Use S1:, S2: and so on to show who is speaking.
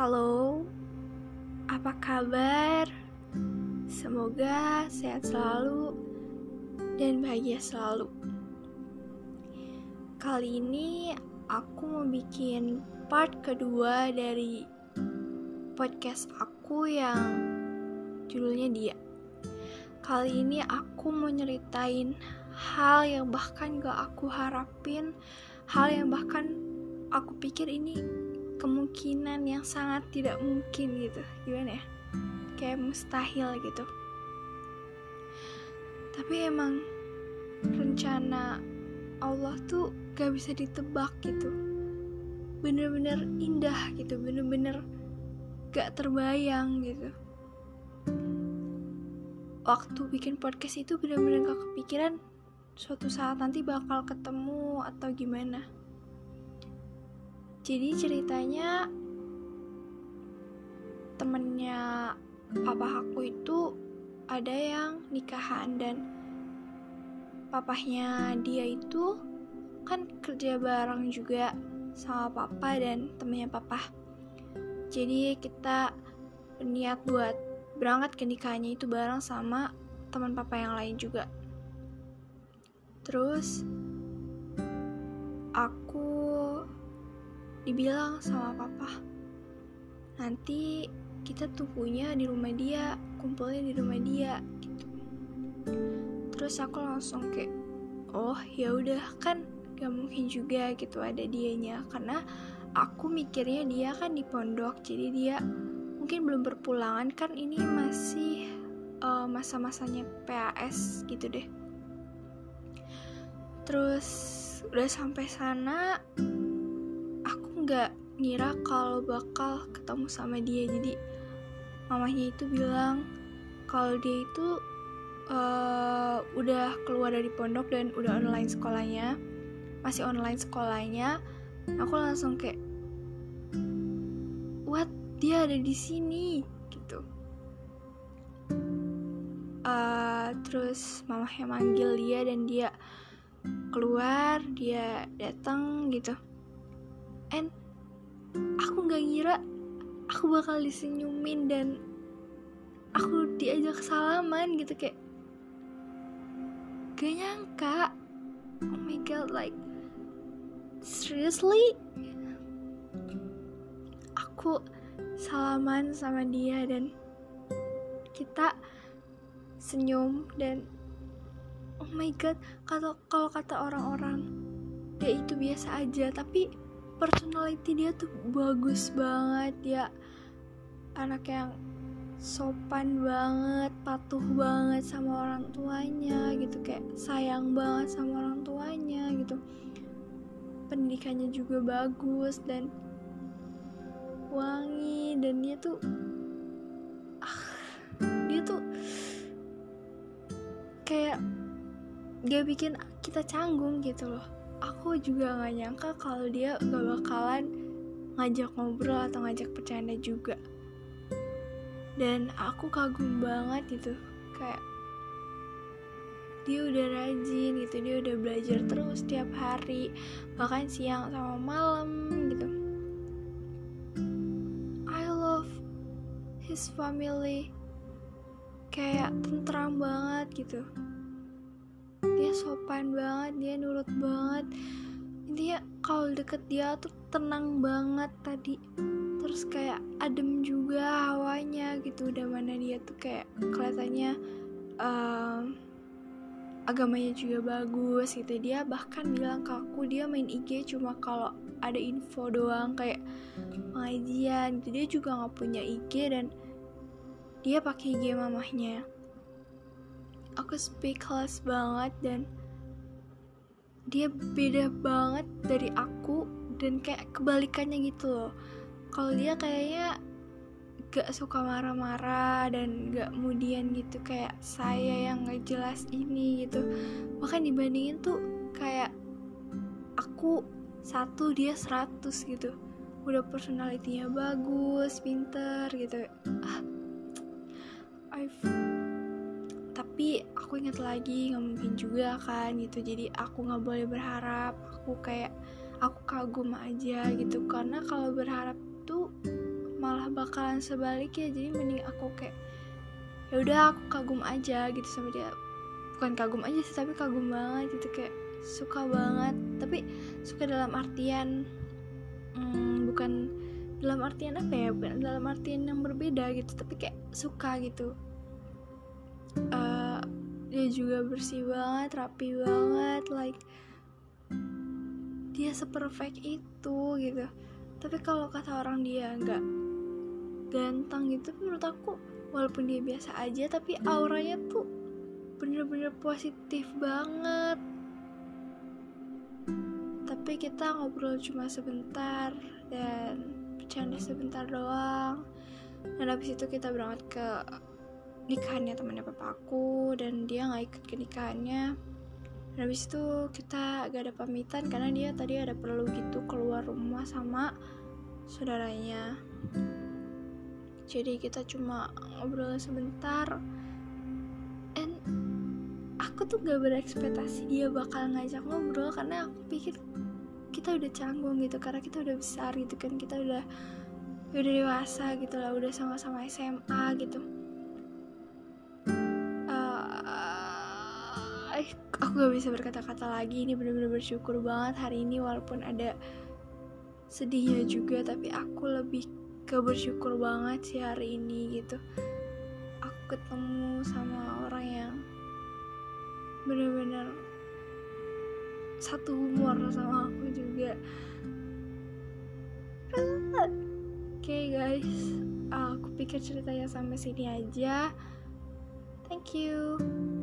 S1: Halo, apa kabar? Semoga sehat selalu dan bahagia selalu. Kali ini aku mau bikin part kedua dari podcast aku yang judulnya dia. Kali ini aku mau nyeritain hal yang bahkan gak aku harapin, hal yang bahkan aku pikir ini kemungkinan yang sangat tidak mungkin gitu. Gimana ya? Kayak mustahil gitu. Tapi emang rencana Allah tuh gak bisa ditebak gitu bener-bener indah gitu bener-bener gak terbayang gitu waktu bikin podcast itu bener-bener gak kepikiran suatu saat nanti bakal ketemu atau gimana jadi ceritanya temennya papa aku itu ada yang nikahan dan papahnya dia itu kan kerja bareng juga sama papa dan temennya papa. Jadi kita niat buat berangkat ke nikahnya itu bareng sama teman papa yang lain juga. Terus aku dibilang sama papa nanti kita tunggunya di rumah dia kumpulnya di rumah dia gitu. Terus aku langsung kayak oh ya udah kan gak mungkin juga gitu ada dianya karena aku mikirnya dia kan di pondok jadi dia mungkin belum berpulangan kan ini masih uh, masa-masanya PAS gitu deh. Terus udah sampai sana nggak ngira kalau bakal ketemu sama dia. Jadi mamanya itu bilang kalau dia itu uh, udah keluar dari pondok dan udah online sekolahnya masih online sekolahnya. Aku langsung kayak what? Dia ada di sini? Gitu. Uh, terus mamahnya manggil dia dan dia keluar dia datang gitu and aku nggak ngira aku bakal disenyumin dan aku diajak salaman gitu kayak gak nyangka. Oh my god like seriously? Aku salaman sama dia dan kita senyum dan oh my god kata kalau kata orang-orang dia itu biasa aja. Tapi personality dia tuh bagus banget dia anak yang sopan banget, patuh banget sama orang tuanya gitu kayak sayang banget sama orang tuanya gitu. Pendidikannya juga bagus dan wangi dan dia tuh ah, dia tuh kayak dia bikin kita canggung gitu loh aku juga nggak nyangka kalau dia gak bakalan ngajak ngobrol atau ngajak bercanda juga. Dan aku kagum banget gitu kayak dia udah rajin gitu dia udah belajar terus tiap hari bahkan siang sama malam gitu. I love his family kayak tentram banget gitu dia sopan banget dia nurut banget. Intinya kalau deket dia tuh tenang banget tadi. Terus kayak adem juga hawanya gitu. Udah mana dia tuh kayak kelihatannya um, agamanya juga bagus gitu. Dia bahkan bilang ke aku dia main IG cuma kalau ada info doang kayak pengajian. Gitu dia juga nggak punya IG dan dia pakai IG mamahnya aku speechless banget dan dia beda banget dari aku dan kayak kebalikannya gitu loh. Kalau dia kayaknya gak suka marah-marah dan gak kemudian gitu kayak saya yang gak jelas ini gitu. Bahkan dibandingin tuh kayak aku satu dia seratus gitu. Udah personalitinya bagus pinter gitu. Ah I've tapi aku ingat lagi nggak mungkin juga kan gitu. Jadi aku nggak boleh berharap. Aku kayak aku kagum aja gitu. Karena kalau berharap tuh malah bakalan sebaliknya jadi mending aku kayak ya udah aku kagum aja gitu sama dia. Bukan kagum aja sih tapi kagum banget gitu. Kayak suka banget. Tapi suka dalam artian hmm, bukan dalam artian apa ya? Bukan dalam artian yang berbeda gitu. Tapi kayak suka gitu. Uh, dia juga bersih banget rapi banget like dia seperfect itu gitu. Tapi kalau kata orang dia nggak ganteng gitu menurut aku walaupun dia biasa aja tapi auranya tuh bener-bener positif banget. Tapi kita ngobrol cuma sebentar dan bercanda sebentar doang. Dan habis itu kita berangkat ke nikahannya temannya papaku dan dia nggak ikut ke nikahannya. Dan habis itu kita gak ada pamitan karena dia tadi ada perlu gitu keluar rumah sama saudaranya. Jadi kita cuma ngobrol sebentar. And aku tuh gak berekspektasi dia bakal ngajak ngobrol karena aku pikir kita udah canggung gitu karena kita udah besar gitu kan kita udah udah dewasa gitu lah udah sama-sama SMA gitu aku gak bisa berkata-kata lagi. Ini bener-bener bersyukur banget hari ini walaupun ada sedihnya juga tapi aku lebih ke bersyukur banget sih hari ini gitu. Aku ketemu sama orang yang bener-bener satu humor sama aku juga. Oke okay, guys. Aku pikir ceritanya sampai sini aja. Thank you